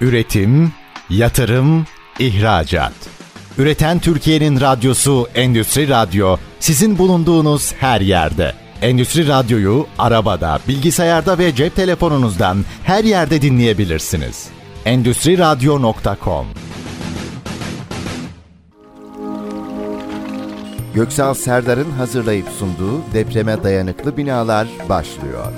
Üretim, yatırım, ihracat. Üreten Türkiye'nin radyosu Endüstri Radyo sizin bulunduğunuz her yerde. Endüstri Radyo'yu arabada, bilgisayarda ve cep telefonunuzdan her yerde dinleyebilirsiniz. Endüstri Radyo.com Göksal Serdar'ın hazırlayıp sunduğu depreme dayanıklı binalar başlıyor.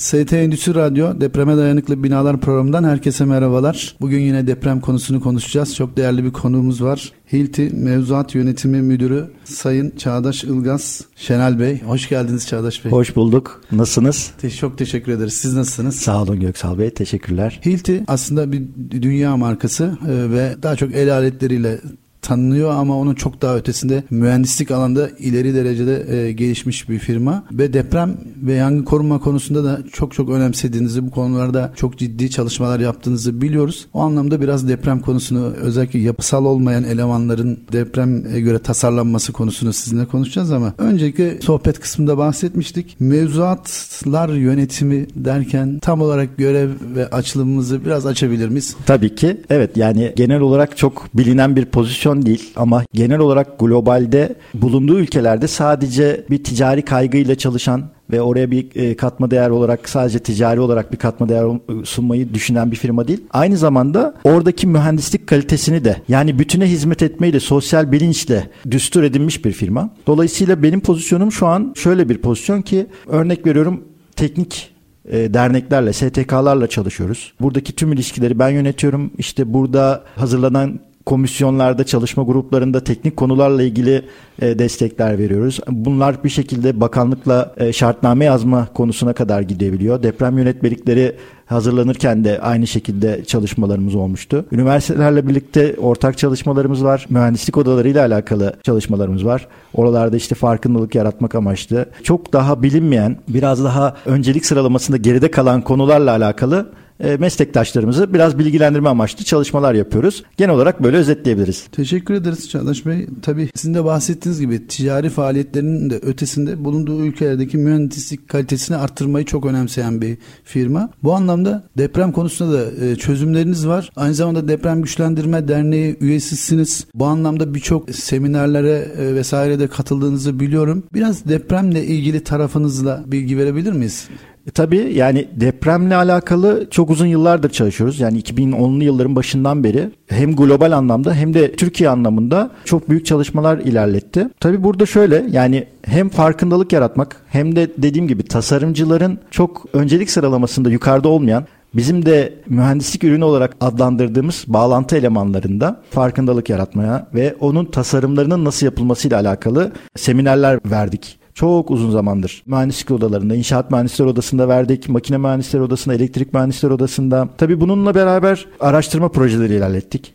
ST Endüstri Radyo Depreme Dayanıklı Binalar programından herkese merhabalar. Bugün yine deprem konusunu konuşacağız. Çok değerli bir konuğumuz var. Hilti Mevzuat Yönetimi Müdürü Sayın Çağdaş Ilgaz Şenal Bey. Hoş geldiniz Çağdaş Bey. Hoş bulduk. Nasılsınız? Te- çok teşekkür ederiz. Siz nasılsınız? Sağ olun Göksal Bey. Teşekkürler. Hilti aslında bir dünya markası e, ve daha çok el aletleriyle tanınıyor ama onun çok daha ötesinde mühendislik alanda ileri derecede e, gelişmiş bir firma ve deprem ve yangın koruma konusunda da çok çok önemsediğinizi bu konularda çok ciddi çalışmalar yaptığınızı biliyoruz. O anlamda biraz deprem konusunu özellikle yapısal olmayan elemanların depreme göre tasarlanması konusunu sizinle konuşacağız ama öncelikle sohbet kısmında bahsetmiştik. Mevzuatlar yönetimi derken tam olarak görev ve açılımımızı biraz açabilir miyiz? Tabii ki. Evet yani genel olarak çok bilinen bir pozisyon değil ama genel olarak globalde bulunduğu ülkelerde sadece bir ticari kaygıyla çalışan ve oraya bir e, katma değer olarak sadece ticari olarak bir katma değer sunmayı düşünen bir firma değil. Aynı zamanda oradaki mühendislik kalitesini de yani bütüne hizmet etmeyi de sosyal bilinçle düstur edinmiş bir firma. Dolayısıyla benim pozisyonum şu an şöyle bir pozisyon ki örnek veriyorum teknik e, derneklerle, STK'larla çalışıyoruz. Buradaki tüm ilişkileri ben yönetiyorum. İşte burada hazırlanan komisyonlarda, çalışma gruplarında teknik konularla ilgili e, destekler veriyoruz. Bunlar bir şekilde bakanlıkla e, şartname yazma konusuna kadar gidebiliyor. Deprem yönetmelikleri hazırlanırken de aynı şekilde çalışmalarımız olmuştu. Üniversitelerle birlikte ortak çalışmalarımız var. Mühendislik odalarıyla alakalı çalışmalarımız var. Oralarda işte farkındalık yaratmak amaçlı. Çok daha bilinmeyen, biraz daha öncelik sıralamasında geride kalan konularla alakalı e, meslektaşlarımızı biraz bilgilendirme amaçlı çalışmalar yapıyoruz. Genel olarak böyle özetleyebiliriz. Teşekkür ederiz Çağdaş Bey. Tabii sizin de bahsettiğiniz gibi ticari faaliyetlerinin de ötesinde bulunduğu ülkelerdeki mühendislik kalitesini arttırmayı çok önemseyen bir firma. Bu anlamda deprem konusunda da e, çözümleriniz var. Aynı zamanda Deprem Güçlendirme Derneği üyesisiniz. Bu anlamda birçok seminerlere e, vesaire de katıldığınızı biliyorum. Biraz depremle ilgili tarafınızla bilgi verebilir miyiz? E, tabii yani depremle alakalı çok uzun yıllardır çalışıyoruz. Yani 2010'lu yılların başından beri hem global anlamda hem de Türkiye anlamında çok büyük çalışmalar ilerletti. Tabii burada şöyle yani hem farkındalık yaratmak hem de dediğim gibi tasarımcıların çok öncelik sıralamasında yukarıda olmayan Bizim de mühendislik ürünü olarak adlandırdığımız bağlantı elemanlarında farkındalık yaratmaya ve onun tasarımlarının nasıl yapılmasıyla alakalı seminerler verdik. Çok uzun zamandır mühendislik odalarında, inşaat mühendisler odasında verdik, makine mühendisler odasında, elektrik mühendisler odasında. Tabii bununla beraber araştırma projeleri ilerlettik.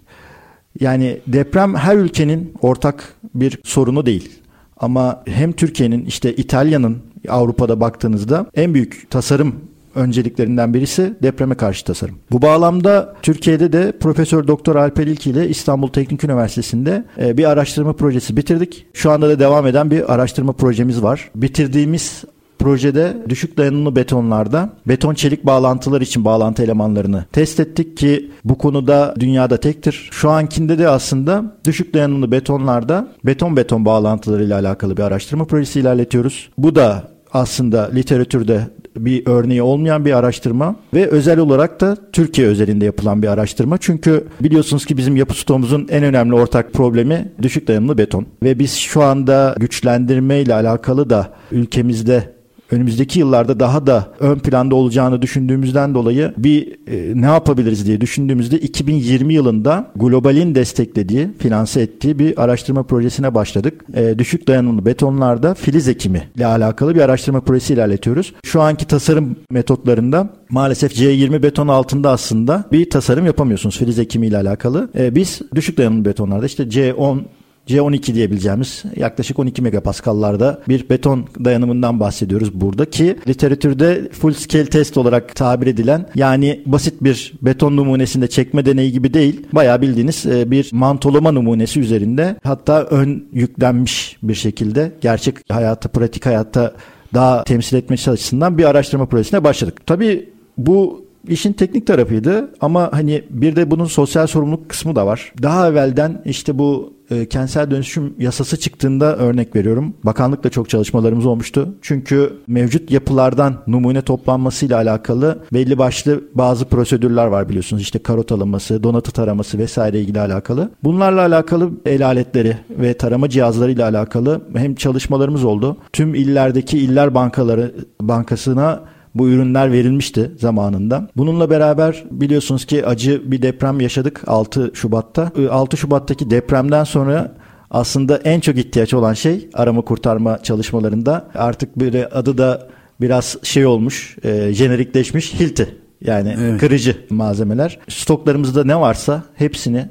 Yani deprem her ülkenin ortak bir sorunu değil. Ama hem Türkiye'nin işte İtalya'nın Avrupa'da baktığınızda en büyük tasarım önceliklerinden birisi depreme karşı tasarım. Bu bağlamda Türkiye'de de Profesör Doktor Alper İlki ile İstanbul Teknik Üniversitesi'nde e, bir araştırma projesi bitirdik. Şu anda da devam eden bir araştırma projemiz var. Bitirdiğimiz projede düşük dayanımlı betonlarda beton çelik bağlantılar için bağlantı elemanlarını test ettik ki bu konuda dünyada tektir. Şu ankinde de aslında düşük dayanımlı betonlarda beton beton bağlantılarıyla alakalı bir araştırma projesi ilerletiyoruz. Bu da aslında literatürde bir örneği olmayan bir araştırma ve özel olarak da Türkiye özelinde yapılan bir araştırma. Çünkü biliyorsunuz ki bizim yapı stoğumuzun en önemli ortak problemi düşük dayanımlı beton. Ve biz şu anda güçlendirme ile alakalı da ülkemizde önümüzdeki yıllarda daha da ön planda olacağını düşündüğümüzden dolayı bir e, ne yapabiliriz diye düşündüğümüzde 2020 yılında globalin desteklediği, finanse ettiği bir araştırma projesine başladık. E, düşük dayanımlı betonlarda filiz ekimi ile alakalı bir araştırma projesi ilerletiyoruz. Şu anki tasarım metotlarında maalesef C20 beton altında aslında bir tasarım yapamıyorsunuz filiz ekimi ile alakalı. E, biz düşük dayanımlı betonlarda işte C10 C12 diyebileceğimiz yaklaşık 12 megapaskallarda bir beton dayanımından bahsediyoruz burada ki literatürde full scale test olarak tabir edilen yani basit bir beton numunesinde çekme deneyi gibi değil bayağı bildiğiniz e, bir mantolama numunesi üzerinde hatta ön yüklenmiş bir şekilde gerçek hayatı pratik hayatta daha temsil etmesi açısından bir araştırma projesine başladık. Tabii bu işin teknik tarafıydı ama hani bir de bunun sosyal sorumluluk kısmı da var. Daha evvelden işte bu e, kentsel dönüşüm yasası çıktığında örnek veriyorum. Bakanlıkla çok çalışmalarımız olmuştu. Çünkü mevcut yapılardan numune toplanmasıyla alakalı belli başlı bazı prosedürler var biliyorsunuz. İşte karot alınması, donatı taraması vesaire ilgili alakalı. Bunlarla alakalı el aletleri ve tarama cihazlarıyla alakalı hem çalışmalarımız oldu. Tüm illerdeki iller bankaları bankasına bu ürünler verilmişti zamanında. Bununla beraber biliyorsunuz ki acı bir deprem yaşadık 6 Şubat'ta. 6 Şubat'taki depremden sonra aslında en çok ihtiyaç olan şey arama kurtarma çalışmalarında artık böyle adı da biraz şey olmuş, e, jenerikleşmiş Hilti. Yani evet. kırıcı malzemeler. Stoklarımızda ne varsa hepsini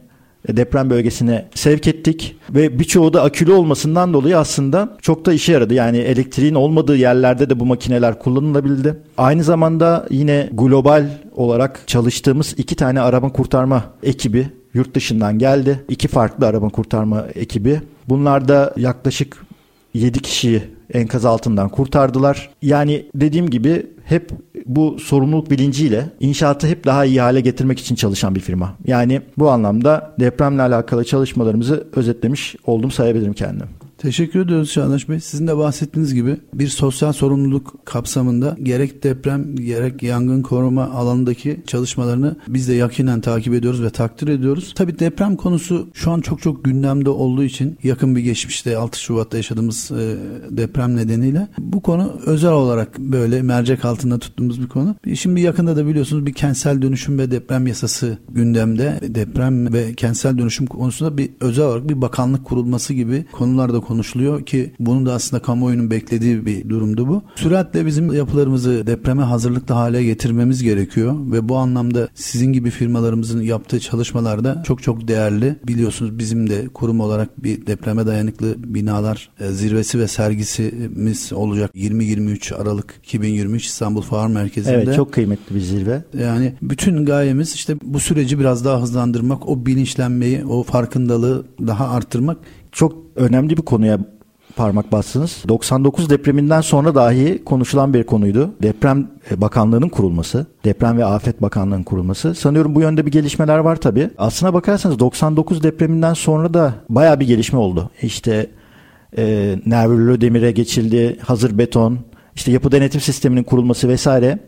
deprem bölgesine sevk ettik ve birçoğu da akülü olmasından dolayı aslında çok da işe yaradı. Yani elektriğin olmadığı yerlerde de bu makineler kullanılabildi. Aynı zamanda yine global olarak çalıştığımız iki tane arama kurtarma ekibi yurt dışından geldi. İki farklı arama kurtarma ekibi. Bunlar da yaklaşık 7 kişiyi enkaz altından kurtardılar. Yani dediğim gibi hep bu sorumluluk bilinciyle inşaatı hep daha iyi hale getirmek için çalışan bir firma. Yani bu anlamda depremle alakalı çalışmalarımızı özetlemiş oldum sayabilirim kendim. Teşekkür ediyoruz Çağdaş Bey. Sizin de bahsettiğiniz gibi bir sosyal sorumluluk kapsamında gerek deprem gerek yangın koruma alanındaki çalışmalarını biz de yakinen takip ediyoruz ve takdir ediyoruz. Tabi deprem konusu şu an çok çok gündemde olduğu için yakın bir geçmişte 6 Şubat'ta yaşadığımız e, deprem nedeniyle bu konu özel olarak böyle mercek altında tuttuğumuz bir konu. Şimdi yakında da biliyorsunuz bir kentsel dönüşüm ve deprem yasası gündemde. Deprem ve kentsel dönüşüm konusunda bir özel olarak bir bakanlık kurulması gibi konular da konuşuluyor ki bunun da aslında kamuoyunun beklediği bir durumdu bu. Süratle bizim yapılarımızı depreme hazırlıklı hale getirmemiz gerekiyor ve bu anlamda sizin gibi firmalarımızın yaptığı çalışmalarda çok çok değerli. Biliyorsunuz bizim de kurum olarak bir depreme dayanıklı binalar e, zirvesi ve sergisimiz olacak 20-23 Aralık 2023 İstanbul Fuar Merkezi'nde. Evet çok kıymetli bir zirve. Yani bütün gayemiz işte bu süreci biraz daha hızlandırmak, o bilinçlenmeyi, o farkındalığı daha arttırmak çok önemli bir konuya parmak bastınız. 99 depreminden sonra dahi konuşulan bir konuydu. Deprem e, Bakanlığı'nın kurulması, Deprem ve Afet Bakanlığı'nın kurulması. Sanıyorum bu yönde bir gelişmeler var tabii. Aslına bakarsanız 99 depreminden sonra da baya bir gelişme oldu. İşte e, nervürlü demire geçildi, hazır beton, işte yapı denetim sisteminin kurulması vesaire.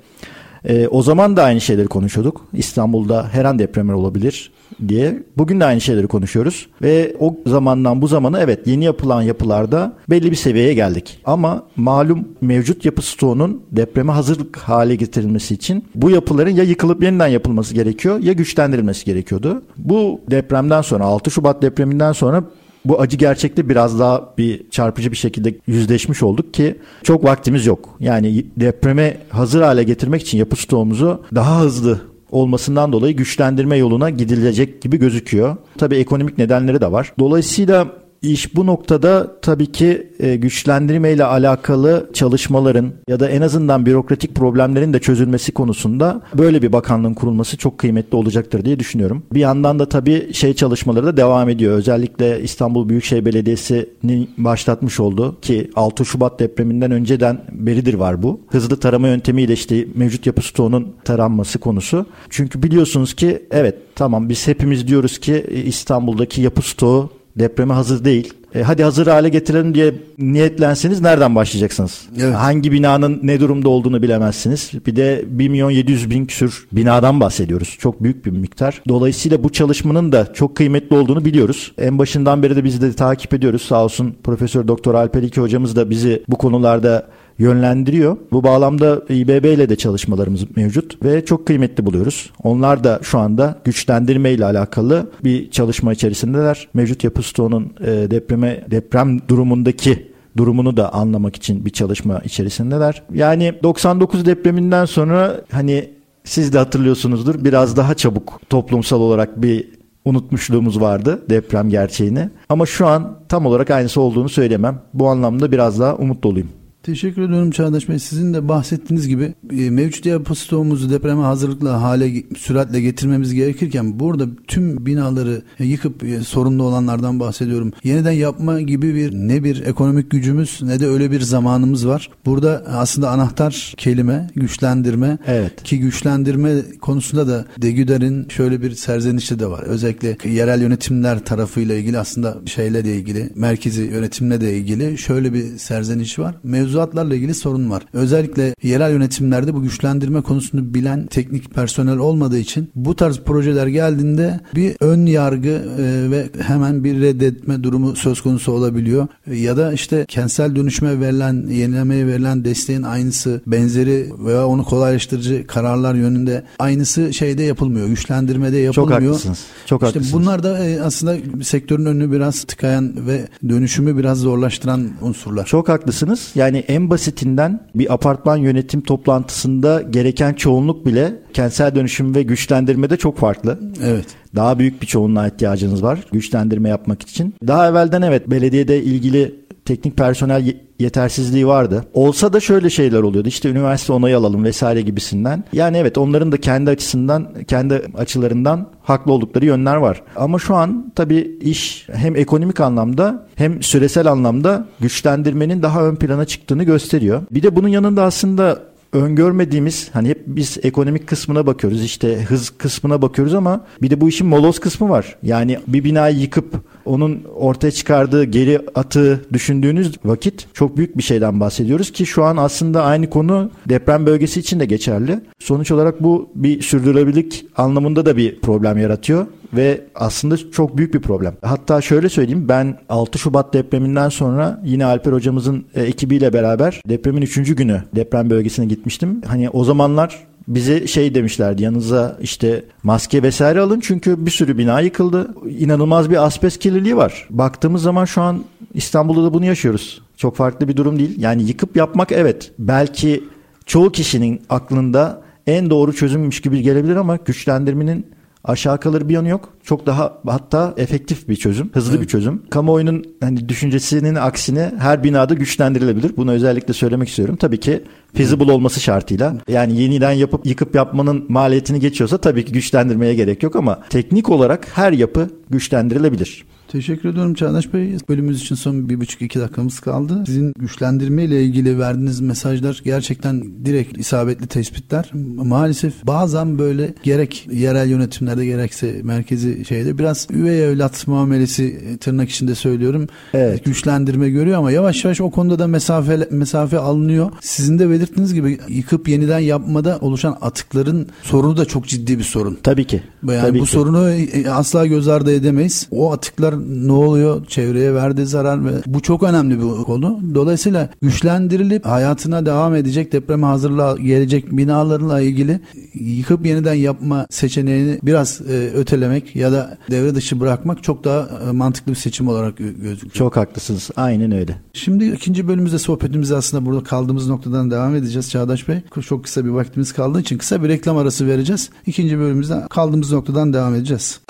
E, o zaman da aynı şeyleri konuşuyorduk. İstanbul'da her an depremler olabilir diye. Bugün de aynı şeyleri konuşuyoruz. Ve o zamandan bu zamana evet yeni yapılan yapılarda belli bir seviyeye geldik. Ama malum mevcut yapı stoğunun depreme hazırlık hale getirilmesi için bu yapıların ya yıkılıp yeniden yapılması gerekiyor ya güçlendirilmesi gerekiyordu. Bu depremden sonra 6 Şubat depreminden sonra bu acı gerçekte biraz daha bir çarpıcı bir şekilde yüzleşmiş olduk ki çok vaktimiz yok. Yani depreme hazır hale getirmek için yapı stoğumuzu daha hızlı olmasından dolayı güçlendirme yoluna gidilecek gibi gözüküyor. Tabii ekonomik nedenleri de var. Dolayısıyla İş bu noktada tabii ki e, güçlendirme ile alakalı çalışmaların ya da en azından bürokratik problemlerin de çözülmesi konusunda böyle bir bakanlığın kurulması çok kıymetli olacaktır diye düşünüyorum. Bir yandan da tabii şey çalışmaları da devam ediyor. Özellikle İstanbul Büyükşehir Belediyesi'nin başlatmış olduğu ki 6 Şubat depreminden önceden beridir var bu. Hızlı tarama yöntemiyle işte mevcut yapı stoğunun taranması konusu. Çünkü biliyorsunuz ki evet tamam biz hepimiz diyoruz ki İstanbul'daki yapı stoğu depreme hazır değil. E, hadi hazır hale getirelim diye niyetlenseniz nereden başlayacaksınız? Evet. Hangi binanın ne durumda olduğunu bilemezsiniz. Bir de 1 milyon 700 bin küsür binadan bahsediyoruz. Çok büyük bir miktar. Dolayısıyla bu çalışmanın da çok kıymetli olduğunu biliyoruz. En başından beri de biz de takip ediyoruz. Sağ olsun Profesör Doktor Alper İki hocamız da bizi bu konularda yönlendiriyor. Bu bağlamda İBB ile de çalışmalarımız mevcut ve çok kıymetli buluyoruz. Onlar da şu anda güçlendirme ile alakalı bir çalışma içerisindeler. Mevcut yapı stoğunun e, depreme deprem durumundaki durumunu da anlamak için bir çalışma içerisindeler. Yani 99 depreminden sonra hani siz de hatırlıyorsunuzdur biraz daha çabuk toplumsal olarak bir unutmuşluğumuz vardı deprem gerçeğini. Ama şu an tam olarak aynısı olduğunu söylemem. Bu anlamda biraz daha umut doluyum. Teşekkür ediyorum Çağdaş Bey. Sizin de bahsettiğiniz gibi e, mevcut yapı stoğumuzu depreme hazırlıklı hale süratle getirmemiz gerekirken burada tüm binaları yıkıp e, sorunlu olanlardan bahsediyorum. Yeniden yapma gibi bir ne bir ekonomik gücümüz ne de öyle bir zamanımız var. Burada aslında anahtar kelime güçlendirme Evet. ki güçlendirme konusunda da Degüder'in şöyle bir serzenişi de var. Özellikle yerel yönetimler tarafıyla ilgili aslında şeyle de ilgili merkezi yönetimle de ilgili şöyle bir serzeniş var. Mevzuatlarla ilgili sorun var. Özellikle yerel yönetimlerde bu güçlendirme konusunu bilen teknik personel olmadığı için bu tarz projeler geldiğinde bir ön yargı e, ve hemen bir reddetme durumu söz konusu olabiliyor. Ya da işte kentsel dönüşüme verilen, yenilemeye verilen desteğin aynısı, benzeri veya onu kolaylaştırıcı kararlar yönünde aynısı şeyde yapılmıyor. Güçlendirmede Çok yapılmıyor. haklısınız. Çok İşte haklısınız. bunlar da e, aslında sektörün önünü biraz tıkayan ve dönüşümü biraz zorlaştıran unsurlar. Çok haklısınız. Yani en basitinden bir apartman yönetim toplantısında gereken çoğunluk bile kentsel dönüşüm ve güçlendirmede çok farklı. Evet. Daha büyük bir çoğunluğa ihtiyacınız var güçlendirme yapmak için. Daha evvelden evet belediyede ilgili teknik personel ye- yetersizliği vardı. Olsa da şöyle şeyler oluyordu. İşte üniversite onayı alalım vesaire gibisinden. Yani evet onların da kendi açısından, kendi açılarından haklı oldukları yönler var. Ama şu an tabii iş hem ekonomik anlamda hem süresel anlamda güçlendirmenin daha ön plana çıktığını gösteriyor. Bir de bunun yanında aslında öngörmediğimiz hani hep biz ekonomik kısmına bakıyoruz işte hız kısmına bakıyoruz ama bir de bu işin moloz kısmı var. Yani bir binayı yıkıp onun ortaya çıkardığı geri atığı düşündüğünüz vakit çok büyük bir şeyden bahsediyoruz ki şu an aslında aynı konu deprem bölgesi için de geçerli. Sonuç olarak bu bir sürdürülebilirlik anlamında da bir problem yaratıyor ve aslında çok büyük bir problem. Hatta şöyle söyleyeyim ben 6 Şubat depreminden sonra yine Alper hocamızın e, ekibiyle beraber depremin 3. günü deprem bölgesine gitmiştim. Hani o zamanlar bize şey demişlerdi yanınıza işte maske vesaire alın çünkü bir sürü bina yıkıldı. İnanılmaz bir asbest kirliliği var. Baktığımız zaman şu an İstanbul'da da bunu yaşıyoruz. Çok farklı bir durum değil. Yani yıkıp yapmak evet belki çoğu kişinin aklında en doğru çözümmüş gibi gelebilir ama güçlendirmenin aşağı kalır bir yanı yok. Çok daha hatta efektif bir çözüm, hızlı bir çözüm. Kamuoyunun hani düşüncesinin aksine her binada güçlendirilebilir. Bunu özellikle söylemek istiyorum. Tabii ki feasible olması şartıyla. Yani yeniden yapıp yıkıp yapmanın maliyetini geçiyorsa tabii ki güçlendirmeye gerek yok ama teknik olarak her yapı güçlendirilebilir. Teşekkür ediyorum Çağdaş Bey. Bölümümüz için son bir buçuk iki dakikamız kaldı. Sizin güçlendirme ile ilgili verdiğiniz mesajlar gerçekten direkt isabetli tespitler. Maalesef bazen böyle gerek yerel yönetimlerde gerekse merkezi şeyde biraz üvey evlat muamelesi e, tırnak içinde söylüyorum. Evet. Güçlendirme görüyor ama yavaş yavaş o konuda da mesafe mesafe alınıyor. Sizin de belirttiğiniz gibi yıkıp yeniden yapmada oluşan atıkların sorunu da çok ciddi bir sorun. Tabii ki. Yani Tabii bu ki. sorunu e, asla göz ardı edemeyiz. O atıklar ne oluyor? Çevreye verdiği zarar ve bu çok önemli bir konu. Dolayısıyla güçlendirilip hayatına devam edecek depreme hazırlığa gelecek binalarla ilgili yıkıp yeniden yapma seçeneğini biraz e, ötelemek ya da devre dışı bırakmak çok daha e, mantıklı bir seçim olarak gö- gözüküyor. Çok haklısınız. Aynen öyle. Şimdi ikinci bölümümüzde sohbetimize aslında burada kaldığımız noktadan devam edeceğiz Çağdaş Bey. Çok kısa bir vaktimiz kaldığı için kısa bir reklam arası vereceğiz. İkinci bölümümüzde kaldığımız noktadan devam edeceğiz.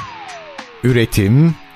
Üretim,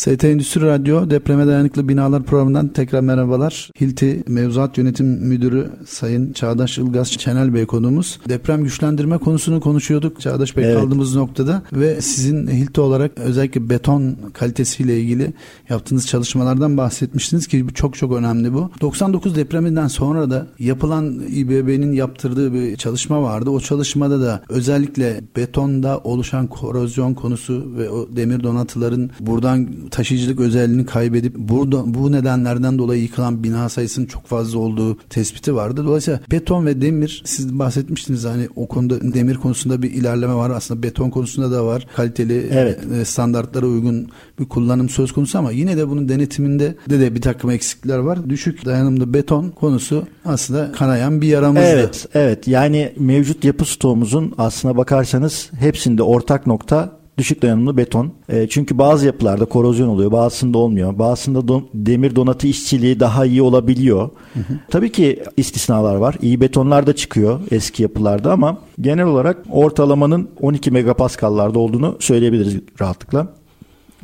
ST Endüstri Radyo Depreme Dayanıklı Binalar programından tekrar merhabalar. Hilti Mevzuat Yönetim Müdürü Sayın Çağdaş Ilgaz Çenel Bey konuğumuz. Deprem güçlendirme konusunu konuşuyorduk Çağdaş Bey Evet. kaldığımız noktada ve sizin Hilti olarak özellikle beton kalitesiyle ilgili yaptığınız çalışmalardan bahsetmiştiniz ki çok çok önemli bu. 99 depreminden sonra da yapılan İBB'nin yaptırdığı bir çalışma vardı. O çalışmada da özellikle betonda oluşan korozyon konusu ve o demir donatıların buradan taşıyıcılık özelliğini kaybedip burada bu nedenlerden dolayı yıkılan bina sayısının çok fazla olduğu tespiti vardı. Dolayısıyla beton ve demir siz bahsetmiştiniz hani o konuda demir konusunda bir ilerleme var. Aslında beton konusunda da var. Kaliteli Evet. e, standartlara uygun bir kullanım söz konusu ama yine de bunun denetiminde de, de bir takım eksiklikler var. Düşük dayanımlı beton konusu aslında kanayan bir yaramızdı. Evet, evet. Yani mevcut yapı stoğumuzun aslına bakarsanız hepsinde ortak nokta düşük dayanımlı beton. E, çünkü bazı yapılarda korozyon oluyor, bazısında olmuyor. Bazısında don, demir donatı işçiliği daha iyi olabiliyor. Hı hı. Tabii ki istisnalar var. İyi betonlar da çıkıyor eski yapılarda ama genel olarak ortalamanın 12 megapaskallarda olduğunu söyleyebiliriz rahatlıkla.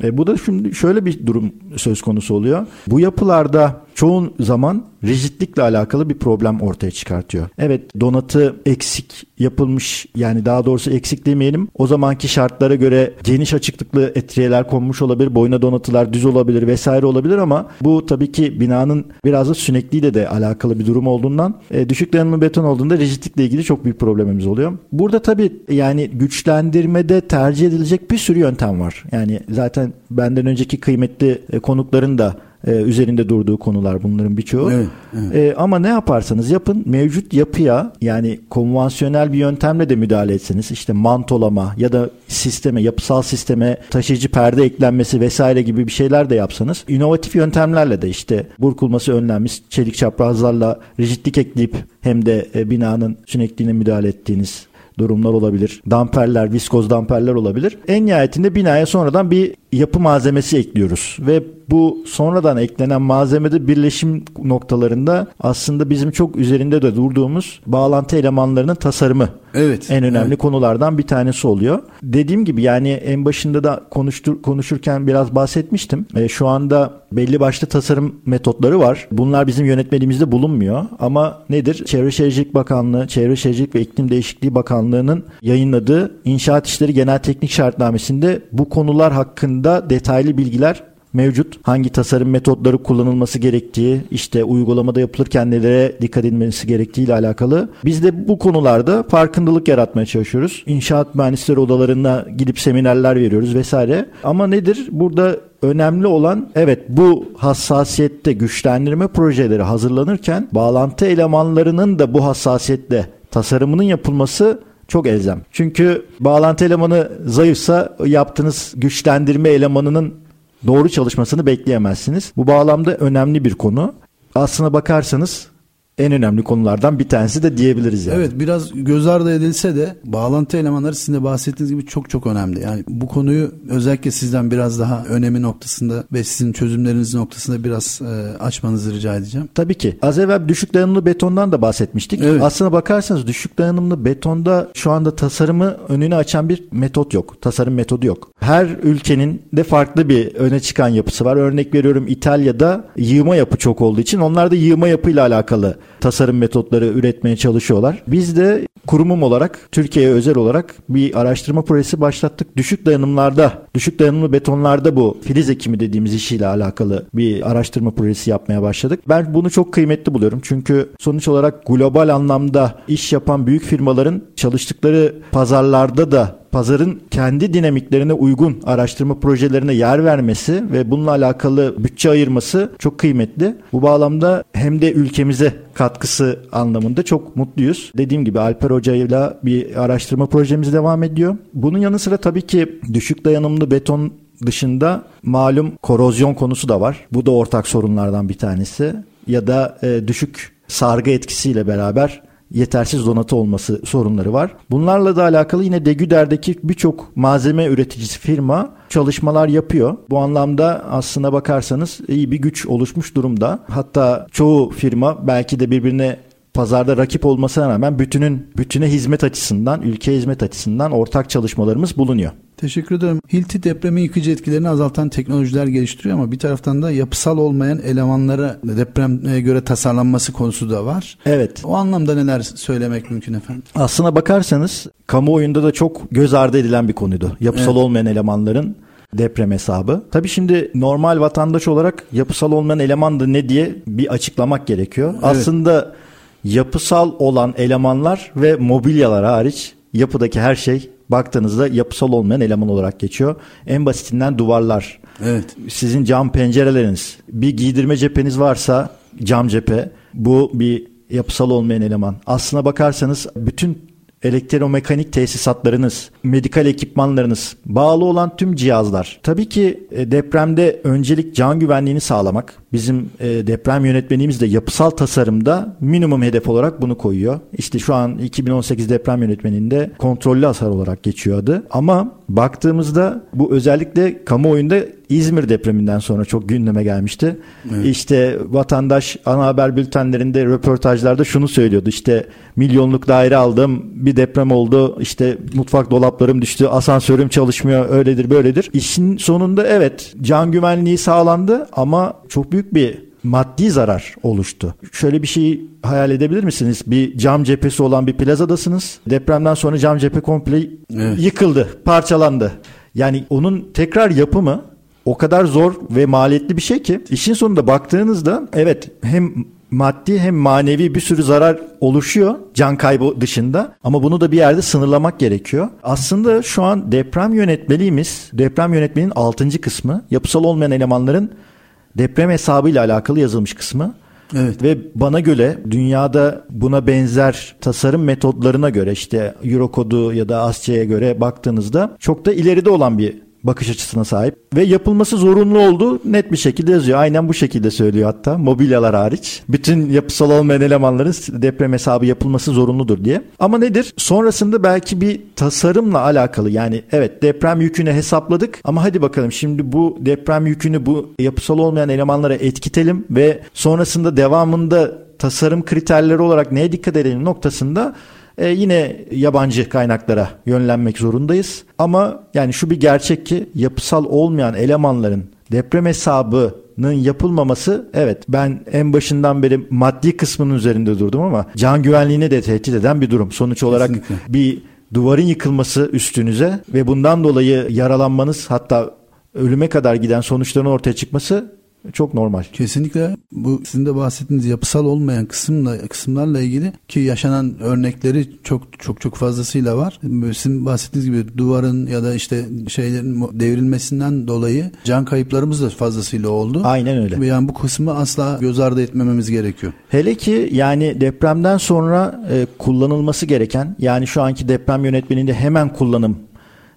E, bu da şimdi şöyle bir durum söz konusu oluyor. Bu yapılarda çoğun zaman rigidlikle alakalı bir problem ortaya çıkartıyor. Evet donatı eksik yapılmış yani daha doğrusu eksik demeyelim. O zamanki şartlara göre geniş açıklıklı etriyeler konmuş olabilir. Boyuna donatılar düz olabilir vesaire olabilir ama bu tabii ki binanın biraz da sünekliğiyle de alakalı bir durum olduğundan e, düşük dayanımlı beton olduğunda rigidlikle ilgili çok büyük problemimiz oluyor. Burada tabii yani güçlendirmede tercih edilecek bir sürü yöntem var. Yani zaten benden önceki kıymetli e, konukların da e, üzerinde durduğu konular bunların birçoğu. Evet, evet. E, ama ne yaparsanız yapın mevcut yapıya yani konvansiyonel bir yöntemle de müdahale etseniz işte mantolama ya da sisteme yapısal sisteme taşıyıcı perde eklenmesi vesaire gibi bir şeyler de yapsanız inovatif yöntemlerle de işte burkulması önlenmiş çelik çaprazlarla rigidlik ekleyip hem de e, binanın sünekliğine müdahale ettiğiniz durumlar olabilir. Damperler, viskoz damperler olabilir. En nihayetinde binaya sonradan bir yapı malzemesi ekliyoruz ve bu sonradan eklenen malzemede birleşim noktalarında aslında bizim çok üzerinde de durduğumuz bağlantı elemanlarının tasarımı evet, en önemli evet. konulardan bir tanesi oluyor. Dediğim gibi yani en başında da konuştur, konuşurken biraz bahsetmiştim. E, şu anda belli başlı tasarım metotları var. Bunlar bizim yönetmeliğimizde bulunmuyor ama nedir? Çevre Şehircilik Bakanlığı, Çevre Şehircilik ve İklim Değişikliği Bakanlığı'nın yayınladığı İnşaat İşleri Genel Teknik Şartnamesi'nde bu konular hakkında detaylı bilgiler mevcut. Hangi tasarım metotları kullanılması gerektiği, işte uygulamada yapılırken nelere dikkat edilmesi gerektiği ile alakalı. Biz de bu konularda farkındalık yaratmaya çalışıyoruz. İnşaat mühendisleri odalarına gidip seminerler veriyoruz vesaire. Ama nedir? Burada önemli olan evet bu hassasiyette güçlendirme projeleri hazırlanırken bağlantı elemanlarının da bu hassasiyette tasarımının yapılması çok elzem. Çünkü bağlantı elemanı zayıfsa yaptığınız güçlendirme elemanının doğru çalışmasını bekleyemezsiniz. Bu bağlamda önemli bir konu. Aslına bakarsanız en önemli konulardan bir tanesi de diyebiliriz yani. Evet biraz göz ardı edilse de bağlantı elemanları sizin de bahsettiğiniz gibi çok çok önemli. Yani bu konuyu özellikle sizden biraz daha önemi noktasında ve sizin çözümleriniz noktasında biraz e, açmanızı rica edeceğim. Tabii ki. Az evvel düşük dayanımlı betondan da bahsetmiştik. Evet. Aslına bakarsanız düşük dayanımlı betonda şu anda tasarımı önünü açan bir metot yok. Tasarım metodu yok. Her ülkenin de farklı bir öne çıkan yapısı var. Örnek veriyorum İtalya'da yığma yapı çok olduğu için onlar da yığma yapıyla alakalı tasarım metotları üretmeye çalışıyorlar. Biz de kurumum olarak Türkiye'ye özel olarak bir araştırma projesi başlattık. Düşük dayanımlarda, düşük dayanımlı betonlarda bu filiz ekimi dediğimiz işiyle alakalı bir araştırma projesi yapmaya başladık. Ben bunu çok kıymetli buluyorum. Çünkü sonuç olarak global anlamda iş yapan büyük firmaların çalıştıkları pazarlarda da pazarın kendi dinamiklerine uygun araştırma projelerine yer vermesi ve bununla alakalı bütçe ayırması çok kıymetli. Bu bağlamda hem de ülkemize katkısı anlamında çok mutluyuz. Dediğim gibi Alper Hoca ile bir araştırma projemiz devam ediyor. Bunun yanı sıra tabii ki düşük dayanımlı beton dışında malum korozyon konusu da var. Bu da ortak sorunlardan bir tanesi. Ya da e, düşük sargı etkisiyle beraber yetersiz donatı olması sorunları var. Bunlarla da alakalı yine Degüder'deki birçok malzeme üreticisi firma çalışmalar yapıyor. Bu anlamda aslına bakarsanız iyi bir güç oluşmuş durumda. Hatta çoğu firma belki de birbirine pazarda rakip olmasına rağmen bütünün bütüne hizmet açısından, ülke hizmet açısından ortak çalışmalarımız bulunuyor. Teşekkür ederim. Hilti depremin yıkıcı etkilerini azaltan teknolojiler geliştiriyor ama bir taraftan da yapısal olmayan elemanlara depreme göre tasarlanması konusu da var. Evet. O anlamda neler söylemek mümkün efendim? Aslına bakarsanız kamuoyunda da çok göz ardı edilen bir konuydu. Yapısal evet. olmayan elemanların deprem hesabı. Tabii şimdi normal vatandaş olarak yapısal olmayan eleman da ne diye bir açıklamak gerekiyor. Evet. Aslında yapısal olan elemanlar ve mobilyalar hariç yapıdaki her şey baktığınızda yapısal olmayan eleman olarak geçiyor. En basitinden duvarlar. Evet. Sizin cam pencereleriniz, bir giydirme cepheniz varsa cam cephe bu bir yapısal olmayan eleman. Aslına bakarsanız bütün elektromekanik tesisatlarınız, medikal ekipmanlarınız, bağlı olan tüm cihazlar. Tabii ki e, depremde öncelik can güvenliğini sağlamak. Bizim e, deprem yönetmenimiz de yapısal tasarımda minimum hedef olarak bunu koyuyor. İşte şu an 2018 deprem yönetmeninde kontrollü hasar olarak geçiyor adı. Ama baktığımızda bu özellikle kamuoyunda İzmir depreminden sonra çok gündeme gelmişti. Evet. İşte vatandaş ana haber bültenlerinde röportajlarda şunu söylüyordu. İşte milyonluk daire aldım bir deprem oldu işte mutfak dolaplarım düştü asansörüm çalışmıyor öyledir böyledir. İşin sonunda evet can güvenliği sağlandı ama çok büyük bir maddi zarar oluştu. Şöyle bir şey hayal edebilir misiniz? Bir cam cephesi olan bir plazadasınız. Depremden sonra cam cephe komple evet. yıkıldı, parçalandı. Yani onun tekrar yapımı o kadar zor ve maliyetli bir şey ki işin sonunda baktığınızda evet hem maddi hem manevi bir sürü zarar oluşuyor can kaybı dışında ama bunu da bir yerde sınırlamak gerekiyor. Aslında şu an deprem yönetmeliğimiz deprem yönetmenin 6. kısmı yapısal olmayan elemanların deprem hesabıyla alakalı yazılmış kısmı. Evet. Ve bana göre dünyada buna benzer tasarım metodlarına göre işte Eurocode'u ya da ASCII'ye göre baktığınızda çok da ileride olan bir bakış açısına sahip ve yapılması zorunlu olduğu net bir şekilde yazıyor. Aynen bu şekilde söylüyor hatta mobilyalar hariç. Bütün yapısal olmayan elemanların deprem hesabı yapılması zorunludur diye. Ama nedir? Sonrasında belki bir tasarımla alakalı yani evet deprem yükünü hesapladık ama hadi bakalım şimdi bu deprem yükünü bu yapısal olmayan elemanlara etkitelim ve sonrasında devamında tasarım kriterleri olarak neye dikkat edelim noktasında e, yine yabancı kaynaklara yönlenmek zorundayız. Ama yani şu bir gerçek ki yapısal olmayan elemanların deprem hesabının yapılmaması evet ben en başından beri maddi kısmının üzerinde durdum ama can güvenliğini de tehdit eden bir durum. Sonuç olarak Kesinlikle. bir duvarın yıkılması üstünüze ve bundan dolayı yaralanmanız hatta ölüme kadar giden sonuçların ortaya çıkması çok normal. Kesinlikle bu sizin de bahsettiğiniz yapısal olmayan kısımla kısımlarla ilgili ki yaşanan örnekleri çok çok çok fazlasıyla var. Sizin bahsettiğiniz gibi duvarın ya da işte şeylerin devrilmesinden dolayı can kayıplarımız da fazlasıyla oldu. Aynen öyle. Yani bu kısmı asla göz ardı etmememiz gerekiyor. Hele ki yani depremden sonra e, kullanılması gereken yani şu anki deprem yönetmeninde hemen kullanım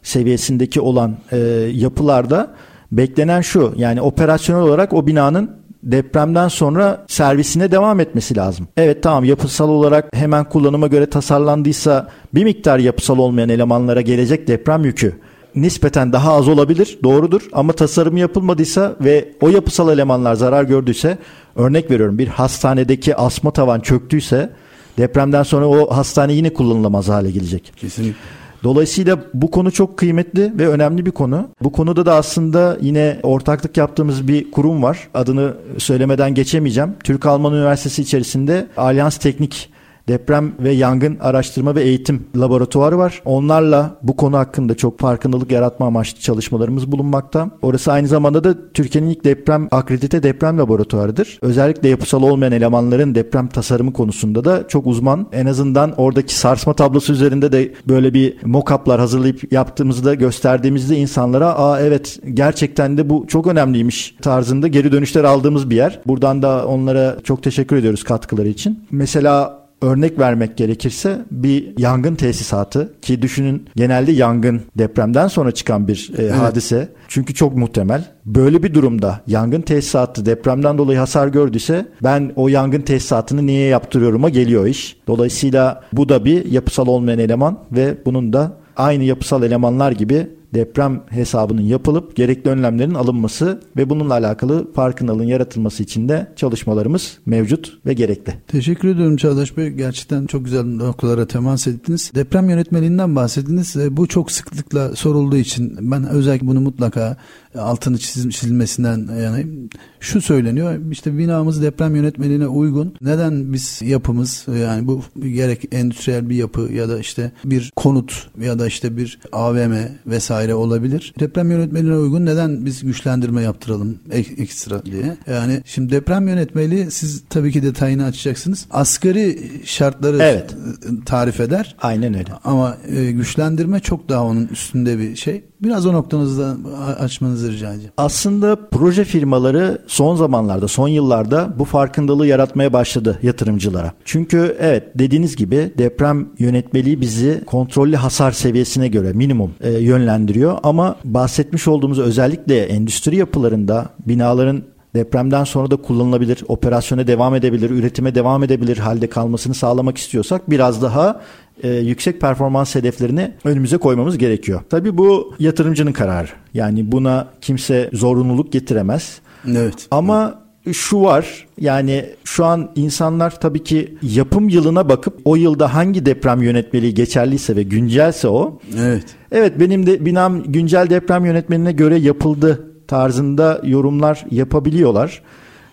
seviyesindeki olan e, yapılarda Beklenen şu yani operasyonel olarak o binanın depremden sonra servisine devam etmesi lazım. Evet tamam yapısal olarak hemen kullanıma göre tasarlandıysa bir miktar yapısal olmayan elemanlara gelecek deprem yükü nispeten daha az olabilir doğrudur ama tasarımı yapılmadıysa ve o yapısal elemanlar zarar gördüyse örnek veriyorum bir hastanedeki asma tavan çöktüyse depremden sonra o hastane yine kullanılamaz hale gelecek. Kesinlikle. Dolayısıyla bu konu çok kıymetli ve önemli bir konu. Bu konuda da aslında yine ortaklık yaptığımız bir kurum var. Adını söylemeden geçemeyeceğim. Türk Alman Üniversitesi içerisinde Alyans Teknik Deprem ve Yangın Araştırma ve Eğitim Laboratuvarı var. Onlarla bu konu hakkında çok farkındalık yaratma amaçlı çalışmalarımız bulunmakta. Orası aynı zamanda da Türkiye'nin ilk deprem akredite deprem laboratuvarıdır. Özellikle yapısal olmayan elemanların deprem tasarımı konusunda da çok uzman. En azından oradaki sarsma tablosu üzerinde de böyle bir mock-up'lar hazırlayıp yaptığımızda gösterdiğimizde insanlara aa evet gerçekten de bu çok önemliymiş tarzında geri dönüşler aldığımız bir yer. Buradan da onlara çok teşekkür ediyoruz katkıları için. Mesela örnek vermek gerekirse bir yangın tesisatı ki düşünün genelde yangın depremden sonra çıkan bir e, evet. hadise. Çünkü çok muhtemel. Böyle bir durumda yangın tesisatı depremden dolayı hasar gördüyse ben o yangın tesisatını niye yaptırıyorum'a geliyor iş. Dolayısıyla bu da bir yapısal olmayan eleman ve bunun da aynı yapısal elemanlar gibi deprem hesabının yapılıp gerekli önlemlerin alınması ve bununla alakalı farkındalığın yaratılması için de çalışmalarımız mevcut ve gerekli. Teşekkür ediyorum Çağdaş Bey. Gerçekten çok güzel noktalara temas ettiniz. Deprem yönetmeliğinden bahsettiniz. E, bu çok sıklıkla sorulduğu için ben özellikle bunu mutlaka altını çizilmesinden yani şu söyleniyor. İşte binamız deprem yönetmeliğine uygun. Neden biz yapımız yani bu gerek endüstriyel bir yapı ya da işte bir konut ya da işte bir AVM vesaire olabilir. Deprem yönetmeliğine uygun neden biz güçlendirme yaptıralım ekstra diye? Yani şimdi deprem yönetmeliği siz tabii ki detayını açacaksınız. Asgari şartları evet. tarif eder. Aynen öyle. Ama e, güçlendirme çok daha onun üstünde bir şey Biraz o noktanızda açmanızı rica edeceğim. Aslında proje firmaları son zamanlarda, son yıllarda bu farkındalığı yaratmaya başladı yatırımcılara. Çünkü evet dediğiniz gibi deprem yönetmeliği bizi kontrollü hasar seviyesine göre minimum e, yönlendiriyor. Ama bahsetmiş olduğumuz özellikle endüstri yapılarında binaların depremden sonra da kullanılabilir, operasyona devam edebilir, üretime devam edebilir halde kalmasını sağlamak istiyorsak biraz daha e, yüksek performans hedeflerini önümüze koymamız gerekiyor. Tabii bu yatırımcının kararı. Yani buna kimse zorunluluk getiremez. Evet. Ama şu var yani şu an insanlar tabii ki yapım yılına bakıp o yılda hangi deprem yönetmeliği geçerliyse ve güncelse o. Evet. Evet benim de binam güncel deprem yönetmeliğine göre yapıldı tarzında yorumlar yapabiliyorlar.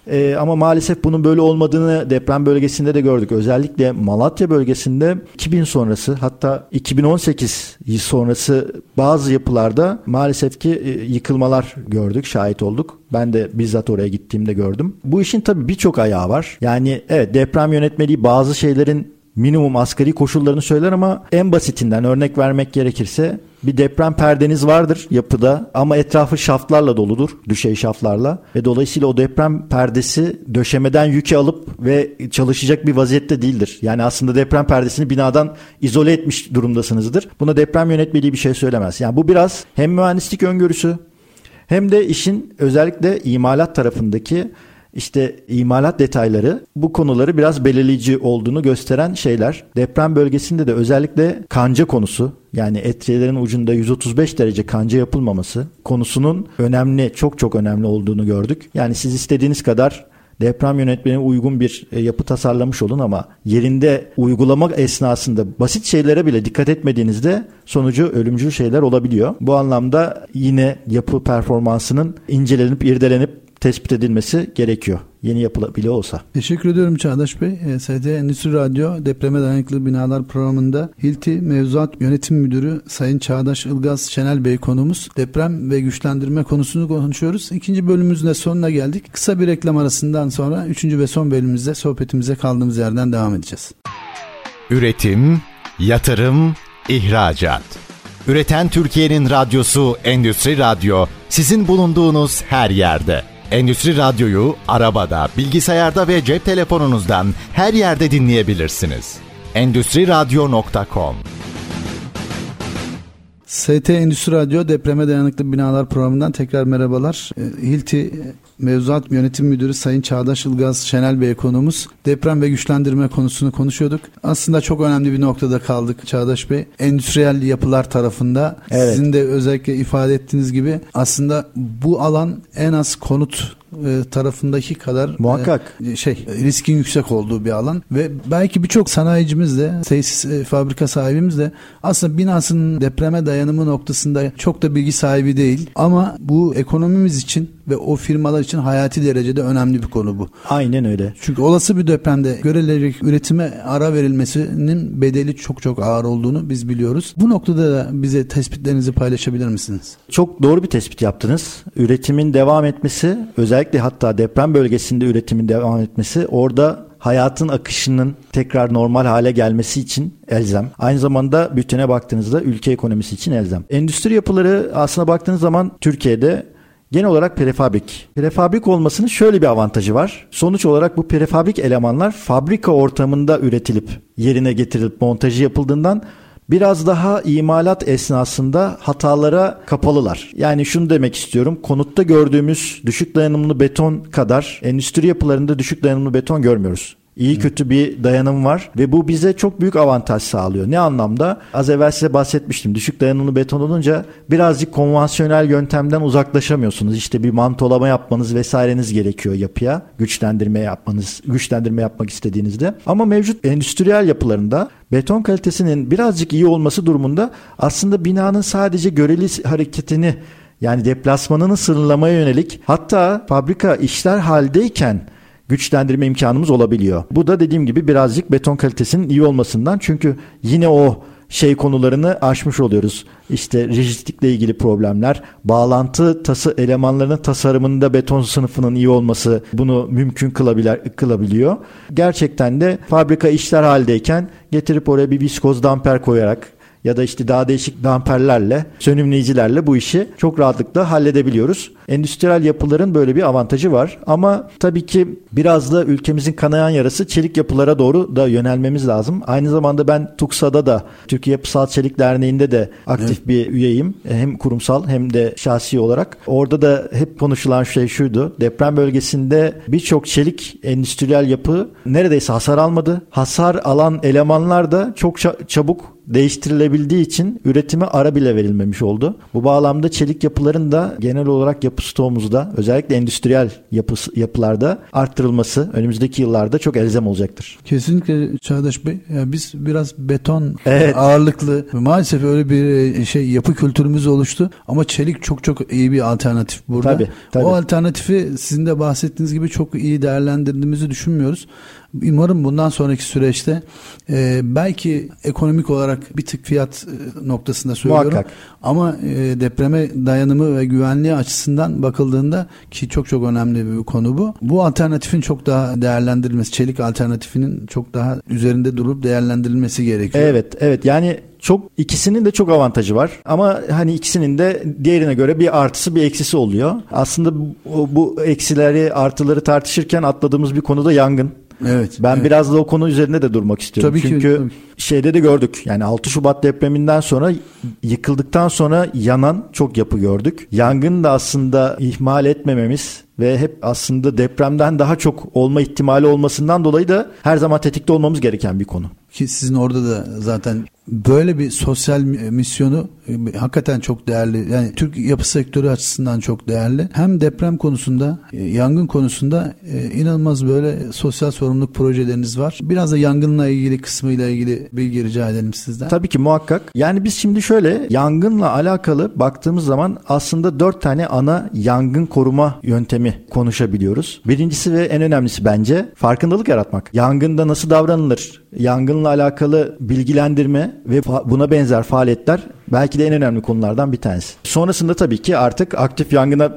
Ee, ama maalesef bunun böyle olmadığını deprem bölgesinde de gördük. Özellikle Malatya bölgesinde 2000 sonrası hatta 2018 sonrası bazı yapılarda maalesef ki e, yıkılmalar gördük, şahit olduk. Ben de bizzat oraya gittiğimde gördüm. Bu işin tabii birçok ayağı var. Yani evet deprem yönetmeliği bazı şeylerin minimum asgari koşullarını söyler ama en basitinden örnek vermek gerekirse bir deprem perdeniz vardır yapıda ama etrafı şaftlarla doludur, düşey şaftlarla ve dolayısıyla o deprem perdesi döşemeden yükü alıp ve çalışacak bir vaziyette değildir. Yani aslında deprem perdesini binadan izole etmiş durumdasınızdır. Buna deprem yönetmeliği bir şey söylemez. Yani bu biraz hem mühendislik öngörüsü hem de işin özellikle imalat tarafındaki işte imalat detayları bu konuları biraz belirleyici olduğunu gösteren şeyler. Deprem bölgesinde de özellikle kanca konusu yani etriyelerin ucunda 135 derece kanca yapılmaması konusunun önemli, çok çok önemli olduğunu gördük. Yani siz istediğiniz kadar deprem yönetmeliğine uygun bir e, yapı tasarlamış olun ama yerinde uygulamak esnasında basit şeylere bile dikkat etmediğinizde sonucu ölümcül şeyler olabiliyor. Bu anlamda yine yapı performansının incelenip irdelenip tespit edilmesi gerekiyor. Yeni yapıla bile olsa. Teşekkür ediyorum Çağdaş Bey. E, ST Endüstri Radyo Depreme Dayanıklı Binalar programında Hilti Mevzuat Yönetim Müdürü Sayın Çağdaş Ilgaz Şenel Bey konumuz. Deprem ve güçlendirme konusunu konuşuyoruz. İkinci bölümümüzün de sonuna geldik. Kısa bir reklam arasından sonra üçüncü ve son bölümümüzde sohbetimize kaldığımız yerden devam edeceğiz. Üretim, yatırım, ihracat. Üreten Türkiye'nin radyosu Endüstri Radyo sizin bulunduğunuz her yerde. Endüstri Radyo'yu arabada, bilgisayarda ve cep telefonunuzdan her yerde dinleyebilirsiniz. Endüstri Radyo.com ST Endüstri Radyo Depreme Dayanıklı Binalar programından tekrar merhabalar. Ee, Hilti Mevzuat Yönetim Müdürü Sayın Çağdaş Ilgaz Şenel Bey konumuz. Deprem ve güçlendirme konusunu konuşuyorduk. Aslında çok önemli bir noktada kaldık Çağdaş Bey. Endüstriyel yapılar tarafında evet. sizin de özellikle ifade ettiğiniz gibi aslında bu alan en az konut e, tarafındaki kadar muhakkak e, şey riskin yüksek olduğu bir alan ve belki birçok sanayicimiz de tesis e, fabrika sahibimiz de aslında binasının depreme dayanımı noktasında çok da bilgi sahibi değil ama bu ekonomimiz için ve o firmalar için hayati derecede önemli bir konu bu. Aynen öyle. Çünkü olası bir depremde görülecek üretime ara verilmesinin bedeli çok çok ağır olduğunu biz biliyoruz. Bu noktada da bize tespitlerinizi paylaşabilir misiniz? Çok doğru bir tespit yaptınız. Üretimin devam etmesi özellikle hatta deprem bölgesinde üretimin devam etmesi orada hayatın akışının tekrar normal hale gelmesi için elzem. Aynı zamanda bütüne baktığınızda ülke ekonomisi için elzem. Endüstri yapıları aslına baktığınız zaman Türkiye'de Genel olarak prefabrik. Prefabrik olmasının şöyle bir avantajı var. Sonuç olarak bu prefabrik elemanlar fabrika ortamında üretilip yerine getirilip montajı yapıldığından biraz daha imalat esnasında hatalara kapalılar. Yani şunu demek istiyorum. Konutta gördüğümüz düşük dayanımlı beton kadar endüstri yapılarında düşük dayanımlı beton görmüyoruz. İyi kötü bir dayanım var ve bu bize çok büyük avantaj sağlıyor. Ne anlamda? Az evvel size bahsetmiştim. Düşük dayanımlı beton olunca birazcık konvansiyonel yöntemden uzaklaşamıyorsunuz. İşte bir mantolama yapmanız vesaireniz gerekiyor yapıya. Güçlendirme yapmanız, güçlendirme yapmak istediğinizde. Ama mevcut endüstriyel yapılarında beton kalitesinin birazcık iyi olması durumunda aslında binanın sadece göreli hareketini yani deplasmanını sınırlamaya yönelik hatta fabrika işler haldeyken güçlendirme imkanımız olabiliyor. Bu da dediğim gibi birazcık beton kalitesinin iyi olmasından çünkü yine o şey konularını aşmış oluyoruz. İşte rigidlikle ilgili problemler, bağlantı tası elemanlarının tasarımında beton sınıfının iyi olması bunu mümkün kılabilir, kılabiliyor. Gerçekten de fabrika işler haldeyken getirip oraya bir viskoz damper koyarak ya da işte daha değişik damperlerle, sönümleyicilerle bu işi çok rahatlıkla halledebiliyoruz. Endüstriyel yapıların böyle bir avantajı var. Ama tabii ki biraz da ülkemizin kanayan yarası çelik yapılara doğru da yönelmemiz lazım. Aynı zamanda ben TUKSA'da da Türkiye Yapısal Çelik Derneği'nde de aktif evet. bir üyeyim. Hem kurumsal hem de şahsi olarak. Orada da hep konuşulan şey şuydu. Deprem bölgesinde birçok çelik endüstriyel yapı neredeyse hasar almadı. Hasar alan elemanlar da çok çabuk değiştirilebildiği için üretime ara bile verilmemiş oldu. Bu bağlamda çelik yapıların da genel olarak yapı stoğumuzda özellikle endüstriyel yapı, yapılarda arttırılması önümüzdeki yıllarda çok elzem olacaktır. Kesinlikle Çağdaş Bey. Yani biz biraz beton evet. ağırlıklı maalesef öyle bir e, şey yapı kültürümüz oluştu ama çelik çok çok iyi bir alternatif burada. Tabii, tabii. O alternatifi sizin de bahsettiğiniz gibi çok iyi değerlendirdiğimizi düşünmüyoruz. Umarım bundan sonraki süreçte e, belki ekonomik olarak bir tık fiyat e, noktasında söylüyorum. Muhakkak. Ama e, depreme dayanımı ve güvenliği açısından bakıldığında ki çok çok önemli bir konu bu. Bu alternatifin çok daha değerlendirilmesi, çelik alternatifinin çok daha üzerinde durup değerlendirilmesi gerekiyor. Evet, evet. Yani çok ikisinin de çok avantajı var ama hani ikisinin de diğerine göre bir artısı bir eksisi oluyor. Aslında bu, bu eksileri artıları tartışırken atladığımız bir konu da yangın. Evet. Ben evet. biraz da o konu üzerinde de durmak istiyorum. Tabii Çünkü ki, tabii. Şeyde de gördük. Yani 6 Şubat depreminden sonra yıkıldıktan sonra yanan çok yapı gördük. Yangın da aslında ihmal etmememiz ve hep aslında depremden daha çok olma ihtimali olmasından dolayı da her zaman tetikte olmamız gereken bir konu. Ki sizin orada da zaten böyle bir sosyal misyonu e, hakikaten çok değerli. Yani Türk yapı sektörü açısından çok değerli. Hem deprem konusunda, e, yangın konusunda e, inanılmaz böyle sosyal sorumluluk projeleriniz var. Biraz da yangınla ilgili kısmıyla ilgili bilgi rica edelim sizden. Tabii ki muhakkak. Yani biz şimdi şöyle yangınla alakalı baktığımız zaman aslında dört tane ana yangın koruma yöntemi konuşabiliyoruz. Birincisi ve en önemlisi bence farkındalık yaratmak. Yangında nasıl davranılır? Yangınla alakalı bilgilendirme ve buna benzer faaliyetler belki de en önemli konulardan bir tanesi. Sonrasında tabii ki artık aktif yangına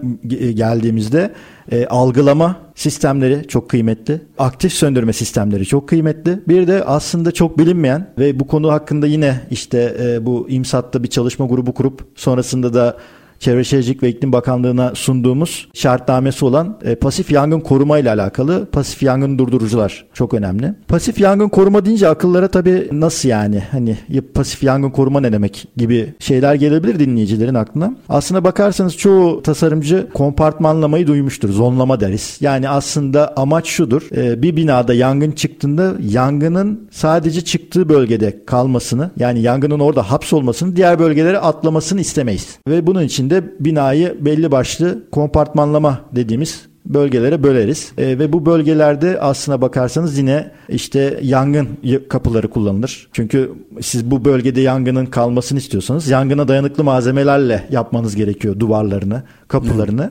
geldiğimizde e, algılama sistemleri çok kıymetli. Aktif söndürme sistemleri çok kıymetli. Bir de aslında çok bilinmeyen ve bu konu hakkında yine işte e, bu İMSAT'ta bir çalışma grubu kurup sonrasında da Çevre Şehircilik ve İklim Bakanlığı'na sunduğumuz şartnamesi olan e, pasif yangın koruma ile alakalı pasif yangın durdurucular çok önemli. Pasif yangın koruma deyince akıllara tabii nasıl yani hani pasif yangın koruma ne demek gibi şeyler gelebilir dinleyicilerin aklına. Aslına bakarsanız çoğu tasarımcı kompartmanlamayı duymuştur. Zonlama deriz. Yani aslında amaç şudur. E, bir binada yangın çıktığında yangının sadece çıktığı bölgede kalmasını yani yangının orada hapsolmasını diğer bölgelere atlamasını istemeyiz. Ve bunun için de binayı belli başlı kompartmanlama dediğimiz bölgelere böleriz. E, ve bu bölgelerde aslına bakarsanız yine işte yangın kapıları kullanılır. Çünkü siz bu bölgede yangının kalmasını istiyorsanız yangına dayanıklı malzemelerle yapmanız gerekiyor duvarlarını, kapılarını.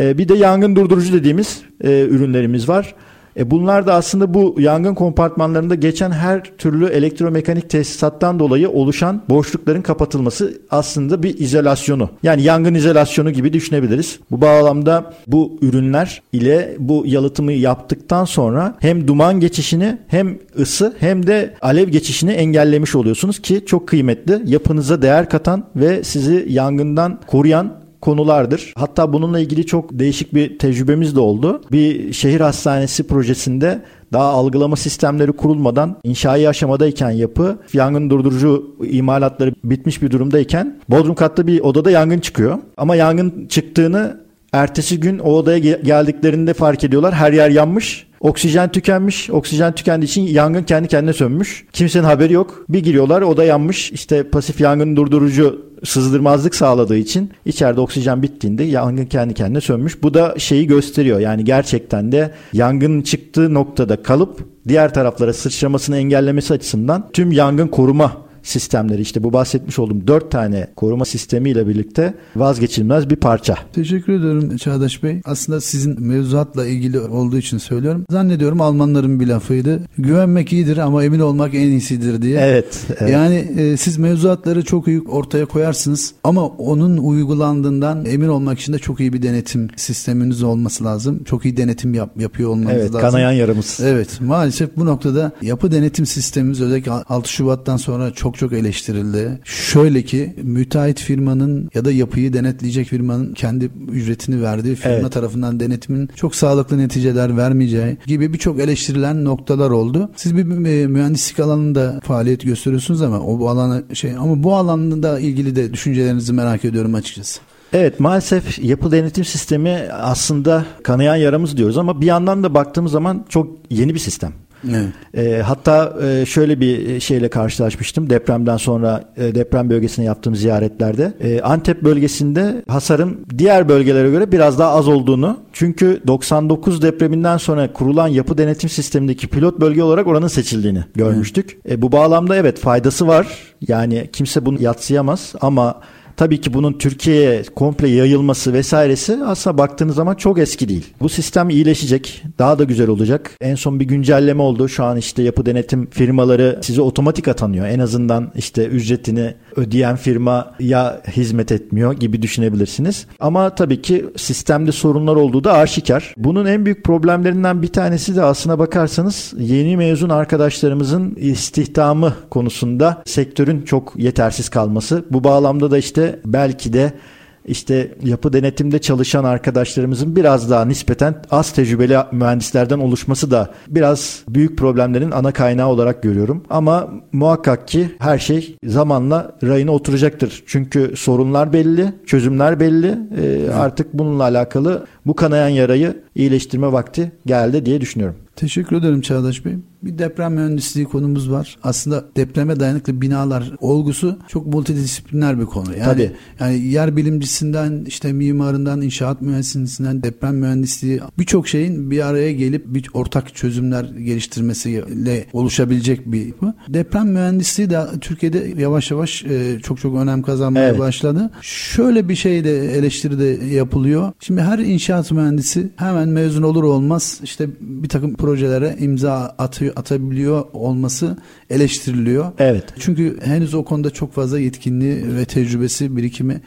E, bir de yangın durdurucu dediğimiz e, ürünlerimiz var. E bunlar da aslında bu yangın kompartmanlarında geçen her türlü elektromekanik tesisattan dolayı oluşan boşlukların kapatılması aslında bir izolasyonu. Yani yangın izolasyonu gibi düşünebiliriz. Bu bağlamda bu ürünler ile bu yalıtımı yaptıktan sonra hem duman geçişini hem ısı hem de alev geçişini engellemiş oluyorsunuz ki çok kıymetli. Yapınıza değer katan ve sizi yangından koruyan konulardır. Hatta bununla ilgili çok değişik bir tecrübemiz de oldu. Bir şehir hastanesi projesinde daha algılama sistemleri kurulmadan inşai aşamadayken yapı yangın durdurucu imalatları bitmiş bir durumdayken bodrum katta bir odada yangın çıkıyor. Ama yangın çıktığını ertesi gün o odaya geldiklerinde fark ediyorlar. Her yer yanmış. Oksijen tükenmiş. Oksijen tükendiği için yangın kendi kendine sönmüş. Kimsenin haberi yok. Bir giriyorlar oda yanmış. İşte pasif yangın durdurucu sızdırmazlık sağladığı için içeride oksijen bittiğinde yangın kendi kendine sönmüş. Bu da şeyi gösteriyor. Yani gerçekten de yangının çıktığı noktada kalıp diğer taraflara sıçramasını engellemesi açısından tüm yangın koruma sistemleri işte bu bahsetmiş olduğum dört tane koruma sistemiyle birlikte vazgeçilmez bir parça. Teşekkür ederim Çağdaş Bey. Aslında sizin mevzuatla ilgili olduğu için söylüyorum. Zannediyorum Almanların bir lafıydı. Güvenmek iyidir ama emin olmak en iyisidir diye. Evet. evet. Yani e, siz mevzuatları çok iyi ortaya koyarsınız ama onun uygulandığından emin olmak için de çok iyi bir denetim sisteminiz olması lazım. Çok iyi denetim yap, yapıyor olmanız evet, lazım. Evet kanayan yaramız. Evet maalesef bu noktada yapı denetim sistemimiz özellikle 6 Şubat'tan sonra çok çok çok eleştirildi. Şöyle ki müteahhit firmanın ya da yapıyı denetleyecek firmanın kendi ücretini verdiği firma evet. tarafından denetimin çok sağlıklı neticeler vermeyeceği gibi birçok eleştirilen noktalar oldu. Siz bir mühendislik alanında faaliyet gösteriyorsunuz ama o bu alana şey ama bu alanda ilgili de düşüncelerinizi merak ediyorum açıkçası. Evet maalesef yapı denetim sistemi aslında kanayan yaramız diyoruz ama bir yandan da baktığımız zaman çok yeni bir sistem. Evet. E, hatta e, şöyle bir şeyle karşılaşmıştım depremden sonra e, deprem bölgesine yaptığım ziyaretlerde. E, Antep bölgesinde hasarın diğer bölgelere göre biraz daha az olduğunu çünkü 99 depreminden sonra kurulan yapı denetim sistemindeki pilot bölge olarak oranın seçildiğini görmüştük. Evet. E, bu bağlamda evet faydası var yani kimse bunu yatsıyamaz ama Tabii ki bunun Türkiye'ye komple yayılması vesairesi aslında baktığınız zaman çok eski değil. Bu sistem iyileşecek, daha da güzel olacak. En son bir güncelleme oldu. Şu an işte yapı denetim firmaları size otomatik atanıyor. En azından işte ücretini ödeyen firma ya hizmet etmiyor gibi düşünebilirsiniz. Ama tabii ki sistemde sorunlar olduğu da aşikar. Bunun en büyük problemlerinden bir tanesi de aslına bakarsanız yeni mezun arkadaşlarımızın istihdamı konusunda sektörün çok yetersiz kalması. Bu bağlamda da işte belki de işte yapı denetimde çalışan arkadaşlarımızın biraz daha nispeten az tecrübeli mühendislerden oluşması da biraz büyük problemlerin ana kaynağı olarak görüyorum. Ama muhakkak ki her şey zamanla rayına oturacaktır. Çünkü sorunlar belli, çözümler belli. Ee, artık bununla alakalı bu kanayan yarayı iyileştirme vakti geldi diye düşünüyorum. Teşekkür ederim Çağdaş Bey. Bir deprem mühendisliği konumuz var. Aslında depreme dayanıklı binalar olgusu çok multidisipliner bir konu. Yani, Tabii. yani yer bilimcisinden işte mimarından, inşaat mühendisliğinden deprem mühendisliği birçok şeyin bir araya gelip bir ortak çözümler geliştirmesiyle oluşabilecek bir yapı. Deprem mühendisliği de Türkiye'de yavaş yavaş e, çok çok önem kazanmaya evet. başladı. Şöyle bir şey de eleştiri de yapılıyor. Şimdi her inşaat mühendisi hemen mezun olur olmaz işte bir takım projelere imza atıyor, atabiliyor olması eleştiriliyor. Evet. Çünkü henüz o konuda çok fazla yetkinliği ve tecrübesi, birikimi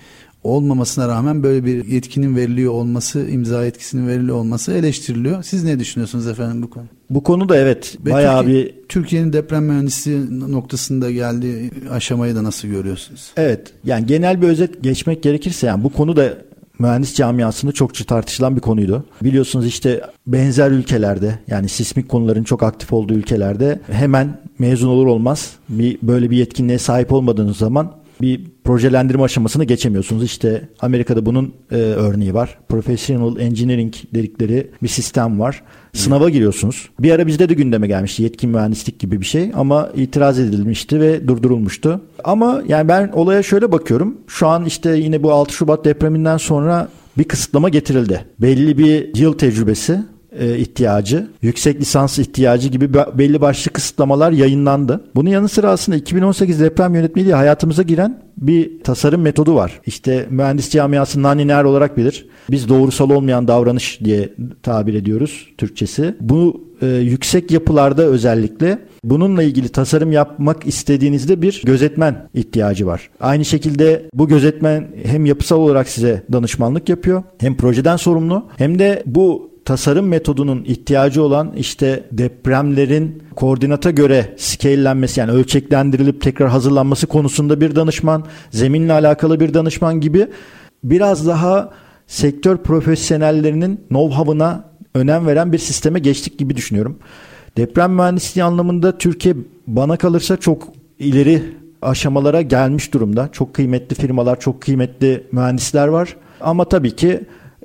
olmamasına rağmen böyle bir yetkinin veriliyor olması, imza yetkisinin veriliyor olması eleştiriliyor. Siz ne düşünüyorsunuz efendim bu konu? Bu konuda evet Ve bayağı Türkiye, bir Türkiye'nin deprem mühendisliği noktasında geldiği aşamayı da nasıl görüyorsunuz? Evet. Yani genel bir özet geçmek gerekirse yani bu konu da mühendis camiasında çokça tartışılan bir konuydu. Biliyorsunuz işte benzer ülkelerde yani sismik konuların çok aktif olduğu ülkelerde hemen mezun olur olmaz bir böyle bir yetkinliğe sahip olmadığınız zaman bir projelendirme aşamasını geçemiyorsunuz. İşte Amerika'da bunun e, örneği var. Professional Engineering dedikleri bir sistem var. Sınava giriyorsunuz. Bir ara bizde de gündeme gelmişti yetkin mühendislik gibi bir şey ama itiraz edilmişti ve durdurulmuştu. Ama yani ben olaya şöyle bakıyorum. Şu an işte yine bu 6 Şubat depreminden sonra bir kısıtlama getirildi. Belli bir yıl tecrübesi e, ihtiyacı, yüksek lisans ihtiyacı gibi belli başlı kısıtlamalar yayınlandı. Bunun yanı sıra aslında 2018 deprem yönetmeliği hayatımıza giren bir tasarım metodu var. İşte mühendis camiası naniner olarak bilir. Biz doğrusal olmayan davranış diye tabir ediyoruz Türkçesi. Bu e, yüksek yapılarda özellikle bununla ilgili tasarım yapmak istediğinizde bir gözetmen ihtiyacı var. Aynı şekilde bu gözetmen hem yapısal olarak size danışmanlık yapıyor, hem projeden sorumlu, hem de bu tasarım metodunun ihtiyacı olan işte depremlerin koordinata göre scale'lenmesi yani ölçeklendirilip tekrar hazırlanması konusunda bir danışman, zeminle alakalı bir danışman gibi biraz daha sektör profesyonellerinin know-how'ına önem veren bir sisteme geçtik gibi düşünüyorum. Deprem mühendisliği anlamında Türkiye bana kalırsa çok ileri aşamalara gelmiş durumda. Çok kıymetli firmalar, çok kıymetli mühendisler var. Ama tabii ki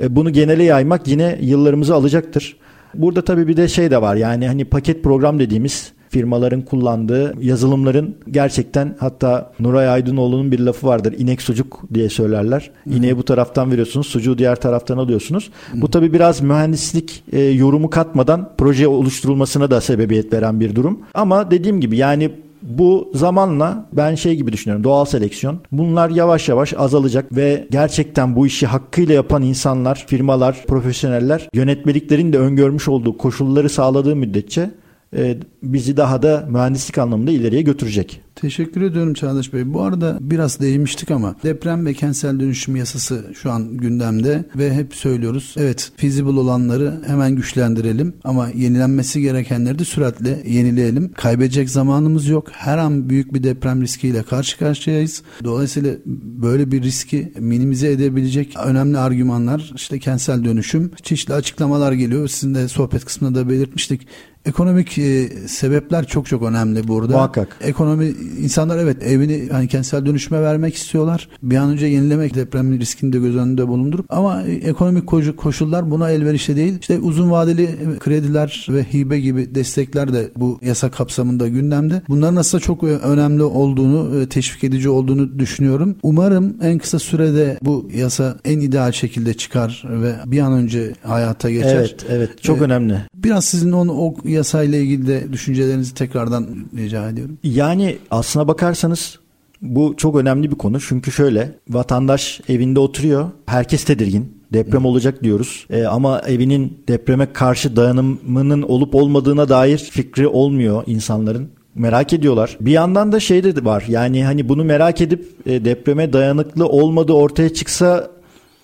bunu genele yaymak yine yıllarımızı alacaktır. Burada tabii bir de şey de var yani hani paket program dediğimiz firmaların kullandığı yazılımların gerçekten hatta Nuray Aydınoğlu'nun bir lafı vardır. İnek sucuk diye söylerler. İneği bu taraftan veriyorsunuz, sucuğu diğer taraftan alıyorsunuz. Bu tabi biraz mühendislik e, yorumu katmadan proje oluşturulmasına da sebebiyet veren bir durum. Ama dediğim gibi yani bu zamanla ben şey gibi düşünüyorum doğal seleksiyon. Bunlar yavaş yavaş azalacak ve gerçekten bu işi hakkıyla yapan insanlar, firmalar, profesyoneller yönetmeliklerin de öngörmüş olduğu koşulları sağladığı müddetçe e, bizi daha da mühendislik anlamında ileriye götürecek. Teşekkür ediyorum Çağdaş Bey. Bu arada biraz değinmiştik ama deprem ve kentsel dönüşüm yasası şu an gündemde ve hep söylüyoruz. Evet feasible olanları hemen güçlendirelim ama yenilenmesi gerekenleri de süratle yenileyelim. Kaybedecek zamanımız yok. Her an büyük bir deprem riskiyle karşı karşıyayız. Dolayısıyla böyle bir riski minimize edebilecek önemli argümanlar işte kentsel dönüşüm. Çeşitli açıklamalar geliyor. Sizin de sohbet kısmında da belirtmiştik. Ekonomik e, sebepler çok çok önemli burada. Muhakkak. Ekonomi insanlar evet evini hani kentsel dönüşüme vermek istiyorlar. Bir an önce yenilemek deprem riskini de göz önünde bulundurup ama e, ekonomik koşullar buna elverişli değil. İşte uzun vadeli krediler ve hibe gibi destekler de bu yasa kapsamında gündemde. Bunların aslında çok önemli olduğunu, e, teşvik edici olduğunu düşünüyorum. Umarım en kısa sürede bu yasa en ideal şekilde çıkar ve bir an önce hayata geçer. Evet, evet. Çok ee, önemli. Biraz sizin onu o yasayla ilgili de düşüncelerinizi tekrardan rica ediyorum. Yani aslına bakarsanız bu çok önemli bir konu. Çünkü şöyle vatandaş evinde oturuyor. Herkes tedirgin. Deprem olacak diyoruz. E, ama evinin depreme karşı dayanımının olup olmadığına dair fikri olmuyor insanların merak ediyorlar. Bir yandan da şey de var. Yani hani bunu merak edip e, depreme dayanıklı olmadığı ortaya çıksa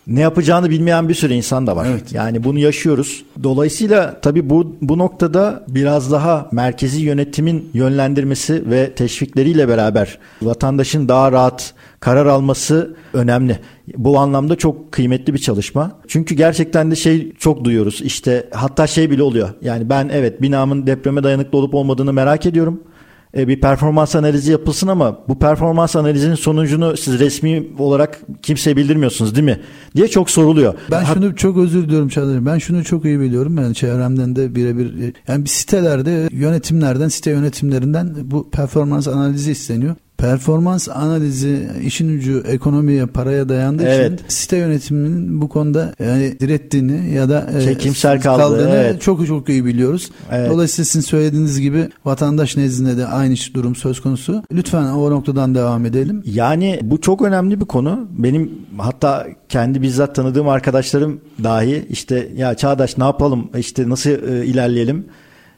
ne yapacağını bilmeyen bir sürü insan da var. Evet. Yani bunu yaşıyoruz. Dolayısıyla tabii bu bu noktada biraz daha merkezi yönetimin yönlendirmesi ve teşvikleriyle beraber vatandaşın daha rahat karar alması önemli. Bu anlamda çok kıymetli bir çalışma. Çünkü gerçekten de şey çok duyuyoruz. İşte hatta şey bile oluyor. Yani ben evet binamın depreme dayanıklı olup olmadığını merak ediyorum e, bir performans analizi yapılsın ama bu performans analizinin sonucunu siz resmi olarak kimseye bildirmiyorsunuz değil mi? diye çok soruluyor. Ben ha- şunu çok özür diliyorum Çağlar. Ben şunu çok iyi biliyorum. Ben çevremden de birebir e, yani bir sitelerde yönetimlerden site yönetimlerinden bu performans analizi isteniyor. Performans analizi işin ucu ekonomiye, paraya dayandığı evet. için site yönetiminin bu konuda yani direttiğini ya da e, çekimsel kaldı, kaldığını evet. çok çok iyi biliyoruz. Evet. Dolayısıyla sizin söylediğiniz gibi vatandaş nezdinde de aynı durum söz konusu. Lütfen o noktadan devam edelim. Yani bu çok önemli bir konu. Benim hatta kendi bizzat tanıdığım arkadaşlarım dahi işte ya Çağdaş ne yapalım işte nasıl e, ilerleyelim?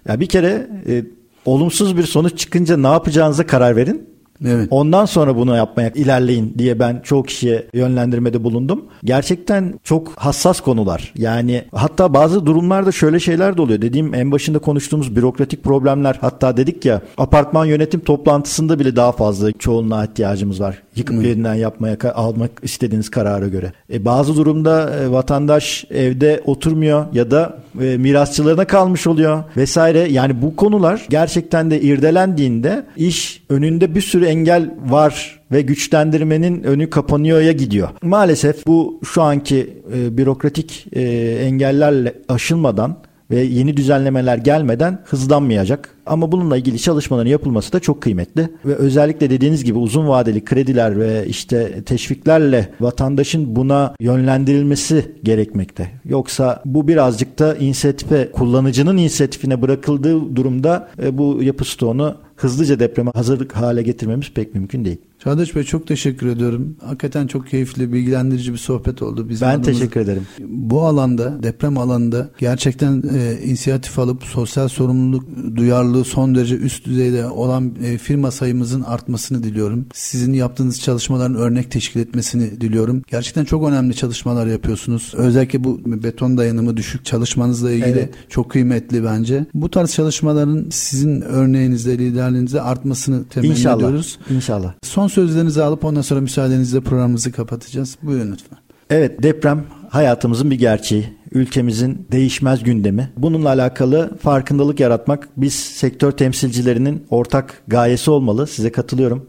Ya bir kere e, olumsuz bir sonuç çıkınca ne yapacağınıza karar verin. Evet. Ondan sonra bunu yapmaya ilerleyin diye ben çoğu kişiye yönlendirmede bulundum. Gerçekten çok hassas konular. Yani hatta bazı durumlarda şöyle şeyler de oluyor. Dediğim en başında konuştuğumuz bürokratik problemler. Hatta dedik ya apartman yönetim toplantısında bile daha fazla çoğunluğa ihtiyacımız var. Yıkıp yeniden yapmaya almak istediğiniz karara göre. E, bazı durumda e, vatandaş evde oturmuyor ya da e, mirasçılarına kalmış oluyor vesaire. Yani bu konular gerçekten de irdelendiğinde iş önünde bir sürü engel var ve güçlendirmenin önü kapanıyor'ya gidiyor. Maalesef bu şu anki e, bürokratik e, engellerle aşılmadan ve yeni düzenlemeler gelmeden hızlanmayacak. Ama bununla ilgili çalışmaların yapılması da çok kıymetli ve özellikle dediğiniz gibi uzun vadeli krediler ve işte teşviklerle vatandaşın buna yönlendirilmesi gerekmekte. Yoksa bu birazcık da inisiyatife, kullanıcının inisiyatifine bırakıldığı durumda e, bu yapı stoğunu hızlıca depreme hazırlık hale getirmemiz pek mümkün değil. Çağdaş Bey çok teşekkür ediyorum. Hakikaten çok keyifli, bilgilendirici bir sohbet oldu. Bizim ben adımız, teşekkür ederim. Bu alanda, deprem alanında gerçekten e, inisiyatif alıp sosyal sorumluluk duyarlılığı son derece üst düzeyde olan e, firma sayımızın artmasını diliyorum. Sizin yaptığınız çalışmaların örnek teşkil etmesini diliyorum. Gerçekten çok önemli çalışmalar yapıyorsunuz. Özellikle bu beton dayanımı düşük çalışmanızla ilgili evet. çok kıymetli bence. Bu tarz çalışmaların sizin örneğinizde, liderliğinizde artmasını temenni İnşallah. ediyoruz. İnşallah. Son sözlerinizi alıp ondan sonra müsaadenizle programımızı kapatacağız. Buyurun lütfen. Evet deprem hayatımızın bir gerçeği. Ülkemizin değişmez gündemi. Bununla alakalı farkındalık yaratmak biz sektör temsilcilerinin ortak gayesi olmalı. Size katılıyorum.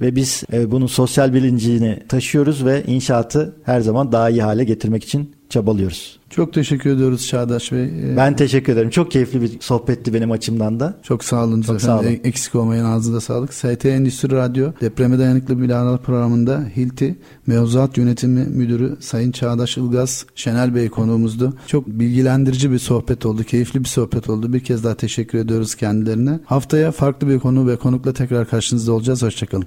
Ve biz e, bunun sosyal bilincini taşıyoruz ve inşaatı her zaman daha iyi hale getirmek için çabalıyoruz. Çok teşekkür ediyoruz Çağdaş Bey. Ee, ben teşekkür ederim. Çok keyifli bir sohbetti benim açımdan da. Çok sağ olun. Çok sağ olun. E, eksik olmayın ağzınıza sağlık. ST Endüstri Radyo Depreme Dayanıklı Binalar programında Hilti Mevzuat Yönetimi Müdürü Sayın Çağdaş Ilgaz Şenel Bey konuğumuzdu. Çok bilgilendirici bir sohbet oldu. Keyifli bir sohbet oldu. Bir kez daha teşekkür ediyoruz kendilerine. Haftaya farklı bir konu ve konukla tekrar karşınızda olacağız. Hoşçakalın.